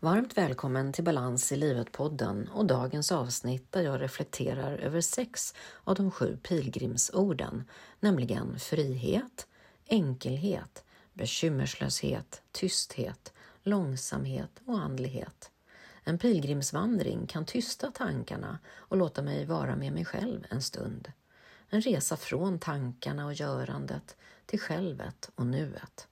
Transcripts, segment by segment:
Varmt välkommen till Balans i livet-podden och dagens avsnitt där jag reflekterar över sex av de sju pilgrimsorden, nämligen frihet, enkelhet, bekymmerslöshet, tysthet, långsamhet och andlighet. En pilgrimsvandring kan tysta tankarna och låta mig vara med mig själv en stund. En resa från tankarna och görandet till självet och nuet.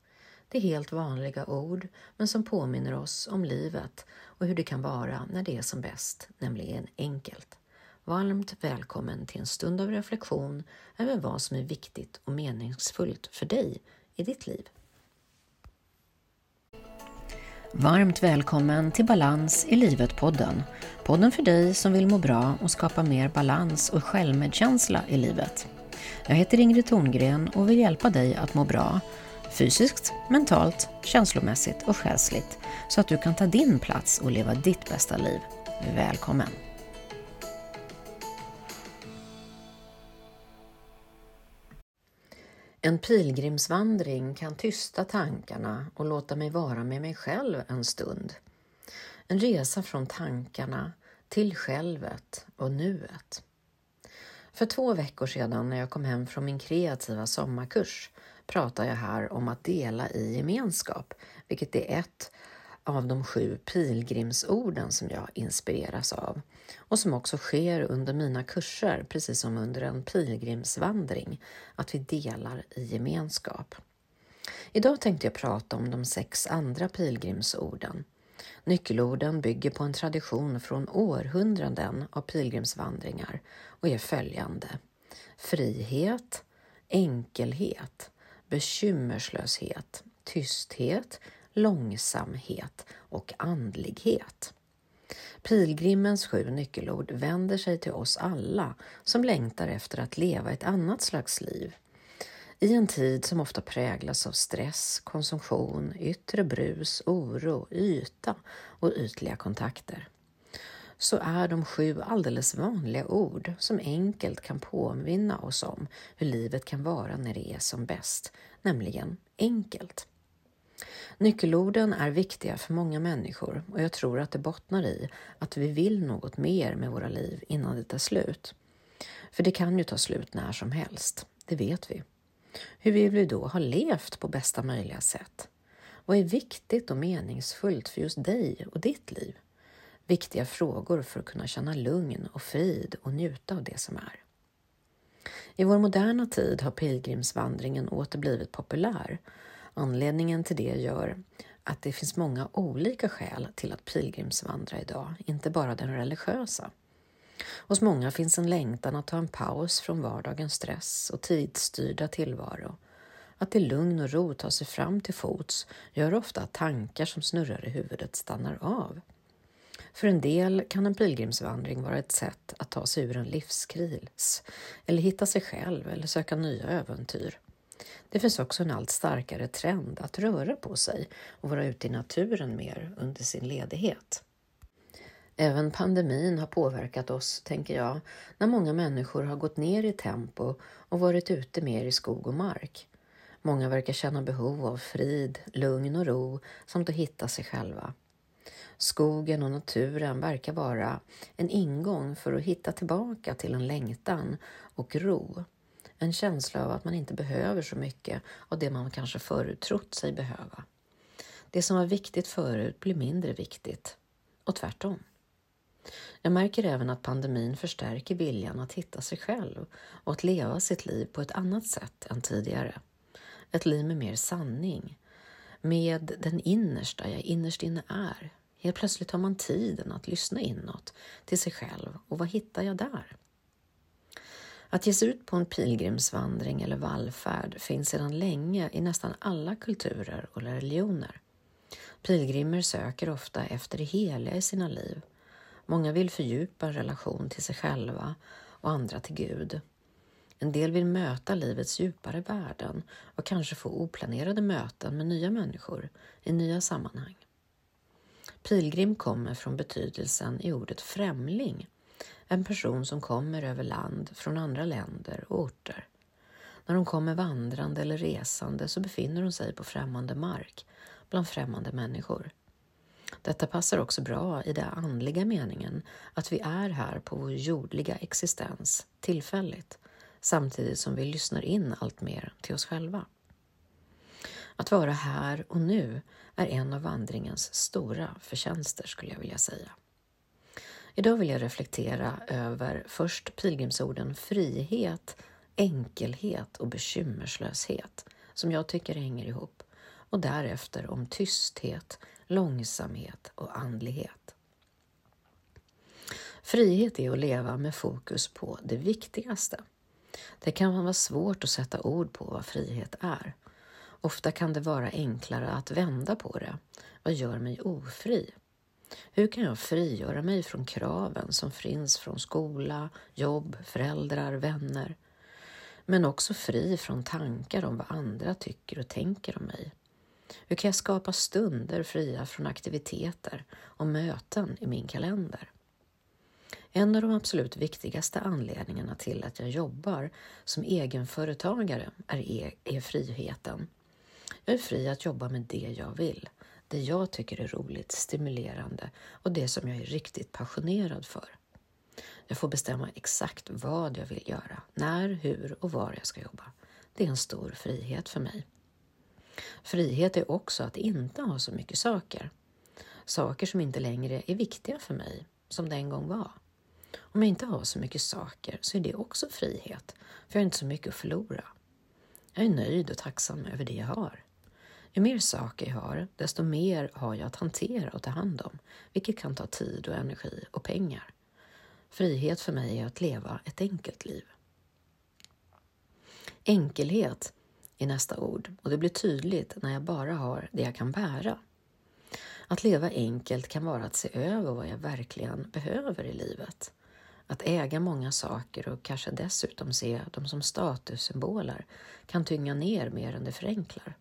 Det är helt vanliga ord, men som påminner oss om livet och hur det kan vara när det är som bäst, nämligen enkelt. Varmt välkommen till en stund av reflektion över vad som är viktigt och meningsfullt för dig i ditt liv. Varmt välkommen till Balans i livet-podden. Podden för dig som vill må bra och skapa mer balans och självmedkänsla i livet. Jag heter Ingrid Thorngren och vill hjälpa dig att må bra fysiskt, mentalt, känslomässigt och själsligt så att du kan ta din plats och leva ditt bästa liv. Välkommen! En pilgrimsvandring kan tysta tankarna och låta mig vara med mig själv en stund. En resa från tankarna till självet och nuet. För två veckor sedan när jag kom hem från min kreativa sommarkurs pratar jag här om att dela i gemenskap, vilket är ett av de sju pilgrimsorden som jag inspireras av och som också sker under mina kurser, precis som under en pilgrimsvandring, att vi delar i gemenskap. Idag tänkte jag prata om de sex andra pilgrimsorden. Nyckelorden bygger på en tradition från århundraden av pilgrimsvandringar och är följande. Frihet, enkelhet, bekymmerslöshet, tysthet, långsamhet och andlighet. Pilgrimens sju nyckelord vänder sig till oss alla som längtar efter att leva ett annat slags liv. I en tid som ofta präglas av stress, konsumtion, yttre brus, oro, yta och ytliga kontakter så är de sju alldeles vanliga ord som enkelt kan påminna oss om hur livet kan vara när det är som bäst, nämligen enkelt. Nyckelorden är viktiga för många människor och jag tror att det bottnar i att vi vill något mer med våra liv innan det tar slut. För det kan ju ta slut när som helst, det vet vi. Hur vill vi då ha levt på bästa möjliga sätt? Vad är viktigt och meningsfullt för just dig och ditt liv? Viktiga frågor för att kunna känna lugn och frid och njuta av det som är. I vår moderna tid har pilgrimsvandringen åter blivit populär. Anledningen till det gör att det finns många olika skäl till att pilgrimsvandra idag, inte bara den religiösa. Hos många finns en längtan att ta en paus från vardagens stress och tidsstyrda tillvaro. Att i lugn och ro ta sig fram till fots gör ofta att tankar som snurrar i huvudet stannar av. För en del kan en pilgrimsvandring vara ett sätt att ta sig ur en livskris eller hitta sig själv eller söka nya äventyr. Det finns också en allt starkare trend att röra på sig och vara ute i naturen mer under sin ledighet. Även pandemin har påverkat oss, tänker jag, när många människor har gått ner i tempo och varit ute mer i skog och mark. Många verkar känna behov av frid, lugn och ro samt att hitta sig själva. Skogen och naturen verkar vara en ingång för att hitta tillbaka till en längtan och ro. En känsla av att man inte behöver så mycket av det man kanske förut trott sig behöva. Det som var viktigt förut blir mindre viktigt och tvärtom. Jag märker även att pandemin förstärker viljan att hitta sig själv och att leva sitt liv på ett annat sätt än tidigare. Ett liv med mer sanning, med den innersta jag innerst inne är, Helt plötsligt har man tiden att lyssna inåt till sig själv och vad hittar jag där? Att ge sig ut på en pilgrimsvandring eller vallfärd finns sedan länge i nästan alla kulturer och religioner. Pilgrimer söker ofta efter det heliga i sina liv. Många vill fördjupa en relation till sig själva och andra till Gud. En del vill möta livets djupare värden och kanske få oplanerade möten med nya människor i nya sammanhang. Pilgrim kommer från betydelsen i ordet främling, en person som kommer över land från andra länder och orter. När de kommer vandrande eller resande så befinner de sig på främmande mark, bland främmande människor. Detta passar också bra i den andliga meningen att vi är här på vår jordliga existens tillfälligt samtidigt som vi lyssnar in allt mer till oss själva. Att vara här och nu är en av vandringens stora förtjänster skulle jag vilja säga. Idag vill jag reflektera över först pilgrimsorden frihet, enkelhet och bekymmerslöshet som jag tycker hänger ihop och därefter om tysthet, långsamhet och andlighet. Frihet är att leva med fokus på det viktigaste. Det kan vara svårt att sätta ord på vad frihet är. Ofta kan det vara enklare att vända på det. Vad gör mig ofri? Hur kan jag frigöra mig från kraven som finns från skola, jobb, föräldrar, vänner? Men också fri från tankar om vad andra tycker och tänker om mig. Hur kan jag skapa stunder fria från aktiviteter och möten i min kalender? En av de absolut viktigaste anledningarna till att jag jobbar som egenföretagare är, e är friheten. Jag är fri att jobba med det jag vill, det jag tycker är roligt, stimulerande och det som jag är riktigt passionerad för. Jag får bestämma exakt vad jag vill göra, när, hur och var jag ska jobba. Det är en stor frihet för mig. Frihet är också att inte ha så mycket saker. Saker som inte längre är viktiga för mig, som det en gång var. Om jag inte har så mycket saker så är det också frihet, för jag har inte så mycket att förlora. Jag är nöjd och tacksam över det jag har. Ju mer saker jag har, desto mer har jag att hantera och ta hand om, vilket kan ta tid och energi och pengar. Frihet för mig är att leva ett enkelt liv. Enkelhet är nästa ord och det blir tydligt när jag bara har det jag kan bära. Att leva enkelt kan vara att se över vad jag verkligen behöver i livet. Att äga många saker och kanske dessutom se dem som statussymboler kan tynga ner mer än det förenklar.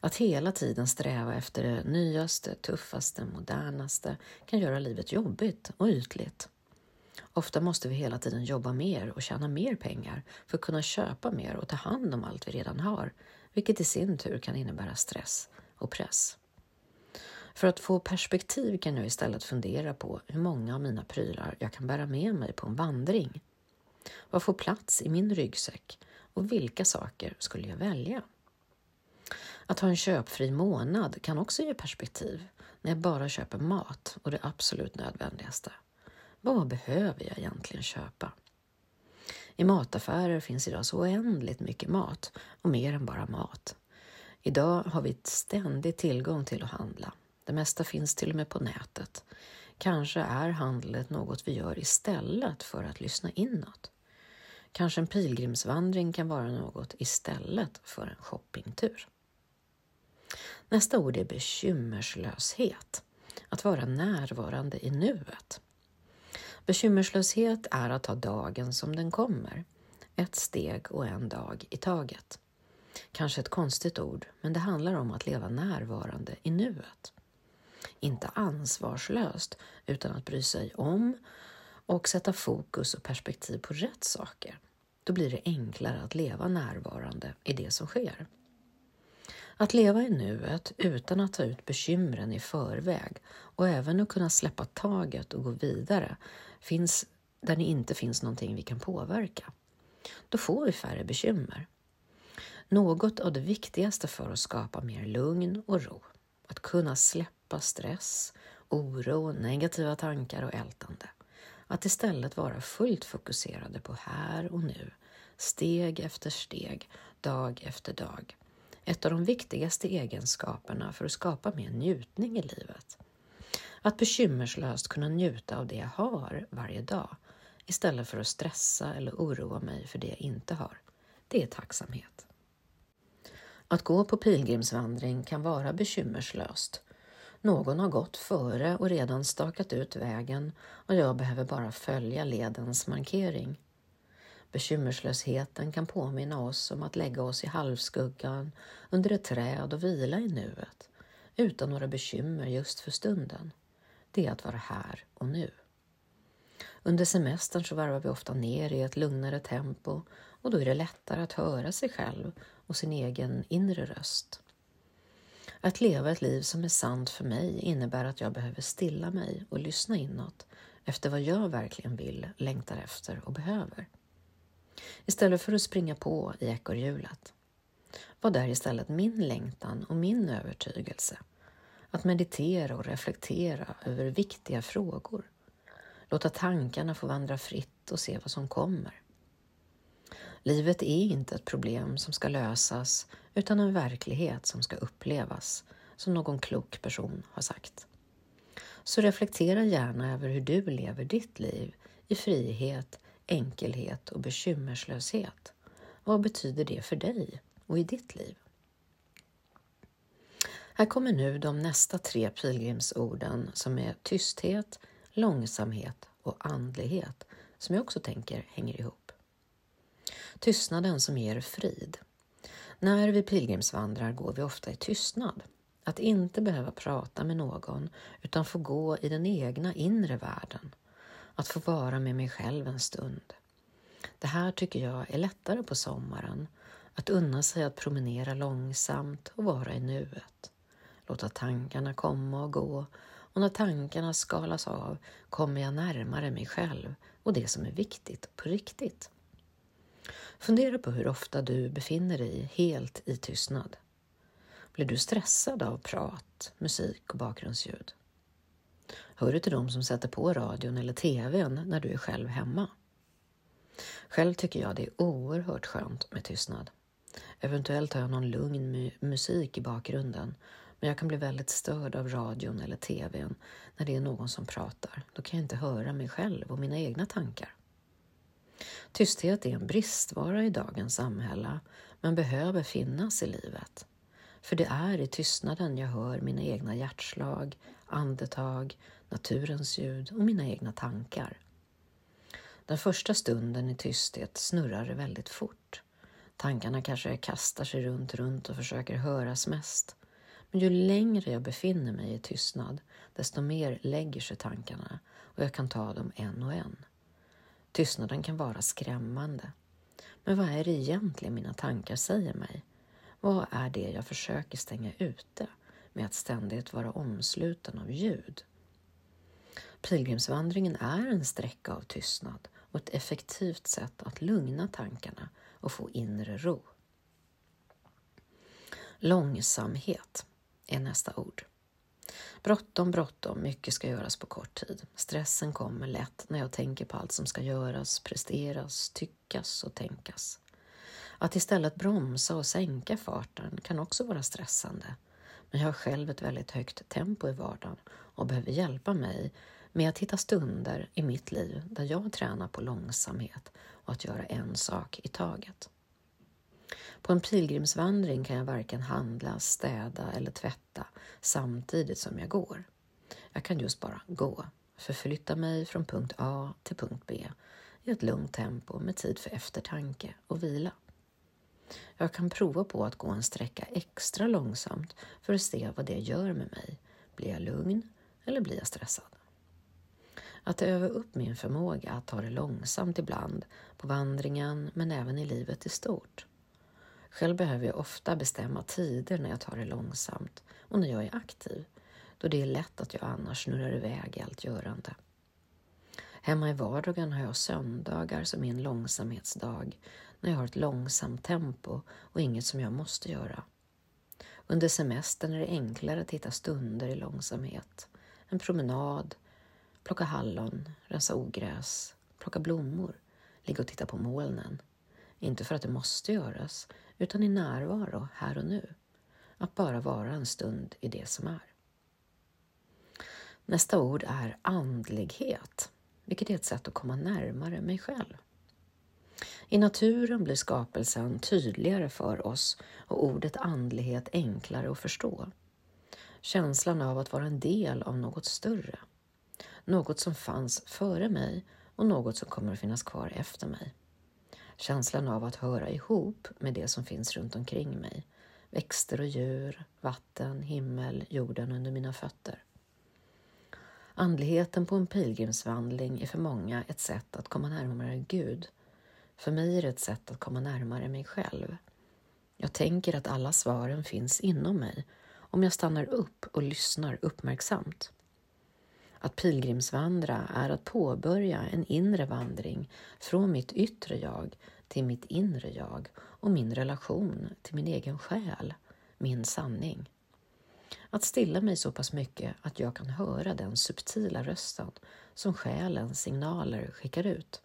Att hela tiden sträva efter det nyaste, tuffaste, modernaste kan göra livet jobbigt och ytligt. Ofta måste vi hela tiden jobba mer och tjäna mer pengar för att kunna köpa mer och ta hand om allt vi redan har, vilket i sin tur kan innebära stress och press. För att få perspektiv kan jag istället fundera på hur många av mina prylar jag kan bära med mig på en vandring. Vad får plats i min ryggsäck och vilka saker skulle jag välja? Att ha en köpfri månad kan också ge perspektiv när jag bara köper mat och det absolut nödvändigaste. Vad behöver jag egentligen köpa? I mataffärer finns idag så oändligt mycket mat och mer än bara mat. Idag har vi ständig tillgång till att handla. Det mesta finns till och med på nätet. Kanske är handlet något vi gör istället för att lyssna inåt. Kanske en pilgrimsvandring kan vara något istället för en shoppingtur. Nästa ord är bekymmerslöshet. Att vara närvarande i nuet. Bekymmerslöshet är att ta dagen som den kommer. Ett steg och en dag i taget. Kanske ett konstigt ord, men det handlar om att leva närvarande i nuet. Inte ansvarslöst, utan att bry sig om och sätta fokus och perspektiv på rätt saker. Då blir det enklare att leva närvarande i det som sker. Att leva i nuet utan att ta ut bekymren i förväg och även att kunna släppa taget och gå vidare finns där det inte finns någonting vi kan påverka. Då får vi färre bekymmer. Något av det viktigaste för att skapa mer lugn och ro. Att kunna släppa stress, oro, negativa tankar och ältande. Att istället vara fullt fokuserade på här och nu, steg efter steg, dag efter dag ett av de viktigaste egenskaperna för att skapa mer njutning i livet. Att bekymmerslöst kunna njuta av det jag har varje dag istället för att stressa eller oroa mig för det jag inte har. Det är tacksamhet. Att gå på pilgrimsvandring kan vara bekymmerslöst. Någon har gått före och redan stakat ut vägen och jag behöver bara följa ledens markering. Bekymmerslösheten kan påminna oss om att lägga oss i halvskuggan under ett träd och vila i nuet, utan några bekymmer just för stunden. Det är att vara här och nu. Under semestern så varvar vi ofta ner i ett lugnare tempo och då är det lättare att höra sig själv och sin egen inre röst. Att leva ett liv som är sant för mig innebär att jag behöver stilla mig och lyssna inåt efter vad jag verkligen vill, längtar efter och behöver. Istället för att springa på i ekorrhjulet. var där istället min längtan och min övertygelse? Att meditera och reflektera över viktiga frågor. Låta tankarna få vandra fritt och se vad som kommer. Livet är inte ett problem som ska lösas utan en verklighet som ska upplevas, som någon klok person har sagt. Så reflektera gärna över hur du lever ditt liv i frihet, enkelhet och bekymmerslöshet. Vad betyder det för dig och i ditt liv? Här kommer nu de nästa tre pilgrimsorden som är tysthet, långsamhet och andlighet som jag också tänker hänger ihop. Tystnaden som ger frid. När vi pilgrimsvandrar går vi ofta i tystnad. Att inte behöva prata med någon utan få gå i den egna inre världen. Att få vara med mig själv en stund. Det här tycker jag är lättare på sommaren. Att unna sig att promenera långsamt och vara i nuet. Låta tankarna komma och gå och när tankarna skalas av kommer jag närmare mig själv och det som är viktigt på riktigt. Fundera på hur ofta du befinner dig helt i tystnad. Blir du stressad av prat, musik och bakgrundsljud? Hör du till dem som sätter på radion eller TVn när du är själv hemma? Själv tycker jag det är oerhört skönt med tystnad. Eventuellt har jag någon lugn musik i bakgrunden men jag kan bli väldigt störd av radion eller TVn när det är någon som pratar. Då kan jag inte höra mig själv och mina egna tankar. Tysthet är en bristvara i dagens samhälle men behöver finnas i livet. För det är i tystnaden jag hör mina egna hjärtslag, andetag, naturens ljud och mina egna tankar. Den första stunden i tysthet snurrar det väldigt fort. Tankarna kanske kastar sig runt, runt och försöker höras mest. Men ju längre jag befinner mig i tystnad, desto mer lägger sig tankarna och jag kan ta dem en och en. Tystnaden kan vara skrämmande. Men vad är det egentligen mina tankar säger mig? Vad är det jag försöker stänga ute med att ständigt vara omsluten av ljud? Pilgrimsvandringen är en sträcka av tystnad och ett effektivt sätt att lugna tankarna och få inre ro. Långsamhet är nästa ord. Bråttom, bråttom, mycket ska göras på kort tid. Stressen kommer lätt när jag tänker på allt som ska göras, presteras, tyckas och tänkas. Att istället bromsa och sänka farten kan också vara stressande. Men jag har själv ett väldigt högt tempo i vardagen och behöver hjälpa mig med att hitta stunder i mitt liv där jag tränar på långsamhet och att göra en sak i taget. På en pilgrimsvandring kan jag varken handla, städa eller tvätta samtidigt som jag går. Jag kan just bara gå, förflytta mig från punkt A till punkt B i ett lugnt tempo med tid för eftertanke och vila. Jag kan prova på att gå en sträcka extra långsamt för att se vad det gör med mig. Blir jag lugn eller blir jag stressad? Att öva upp min förmåga att ta det långsamt ibland på vandringen men även i livet i stort. Själv behöver jag ofta bestämma tider när jag tar det långsamt och när jag är aktiv, då det är lätt att jag annars snurrar iväg i allt görande. Hemma i vardagen har jag söndagar som är en långsamhetsdag, när jag har ett långsamt tempo och inget som jag måste göra. Under semestern är det enklare att hitta stunder i långsamhet. En promenad, plocka hallon, rensa ogräs, plocka blommor, ligga och titta på molnen. Inte för att det måste göras, utan i närvaro här och nu. Att bara vara en stund i det som är. Nästa ord är andlighet, vilket är ett sätt att komma närmare mig själv. I naturen blir skapelsen tydligare för oss och ordet andlighet enklare att förstå. Känslan av att vara en del av något större. Något som fanns före mig och något som kommer att finnas kvar efter mig. Känslan av att höra ihop med det som finns runt omkring mig. Växter och djur, vatten, himmel, jorden under mina fötter. Andligheten på en pilgrimsvandring är för många ett sätt att komma närmare Gud. För mig är det ett sätt att komma närmare mig själv. Jag tänker att alla svaren finns inom mig om jag stannar upp och lyssnar uppmärksamt. Att pilgrimsvandra är att påbörja en inre vandring från mitt yttre jag till mitt inre jag och min relation till min egen själ, min sanning. Att stilla mig så pass mycket att jag kan höra den subtila rösten som själens signaler skickar ut.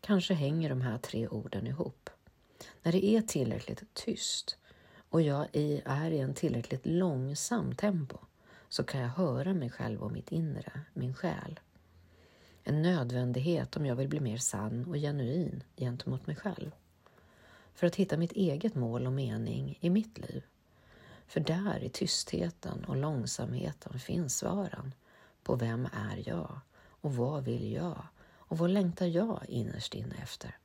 Kanske hänger de här tre orden ihop. När det är tillräckligt tyst och jag är i en tillräckligt långsam tempo så kan jag höra mig själv och mitt inre, min själ. En nödvändighet om jag vill bli mer sann och genuin gentemot mig själv. För att hitta mitt eget mål och mening i mitt liv. För där i tystheten och långsamheten finns svaren på vem är jag och vad vill jag och vad längtar jag innerst inne efter?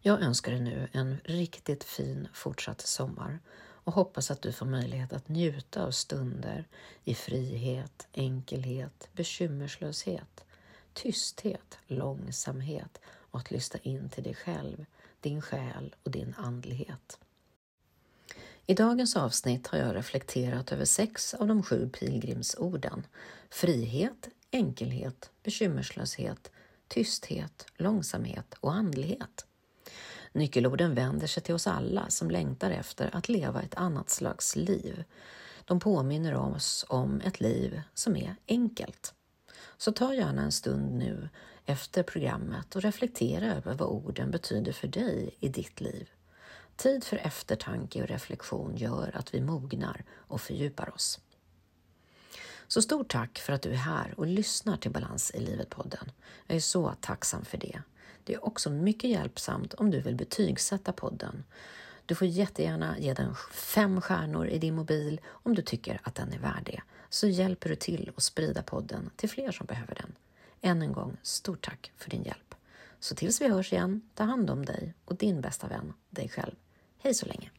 Jag önskar dig nu en riktigt fin fortsatt sommar och hoppas att du får möjlighet att njuta av stunder i frihet, enkelhet, bekymmerslöshet, tysthet, långsamhet och att lyssna in till dig själv, din själ och din andlighet. I dagens avsnitt har jag reflekterat över sex av de sju pilgrimsorden. Frihet, enkelhet, bekymmerslöshet, tysthet, långsamhet och andlighet. Nyckelorden vänder sig till oss alla som längtar efter att leva ett annat slags liv. De påminner oss om ett liv som är enkelt. Så ta gärna en stund nu efter programmet och reflektera över vad orden betyder för dig i ditt liv. Tid för eftertanke och reflektion gör att vi mognar och fördjupar oss. Så stort tack för att du är här och lyssnar till Balans i livet-podden. Jag är så tacksam för det. Det är också mycket hjälpsamt om du vill betygsätta podden. Du får jättegärna ge den fem stjärnor i din mobil om du tycker att den är värd det. Så hjälper du till att sprida podden till fler som behöver den. Än en gång, stort tack för din hjälp. Så tills vi hörs igen, ta hand om dig och din bästa vän, dig själv. Hej så länge!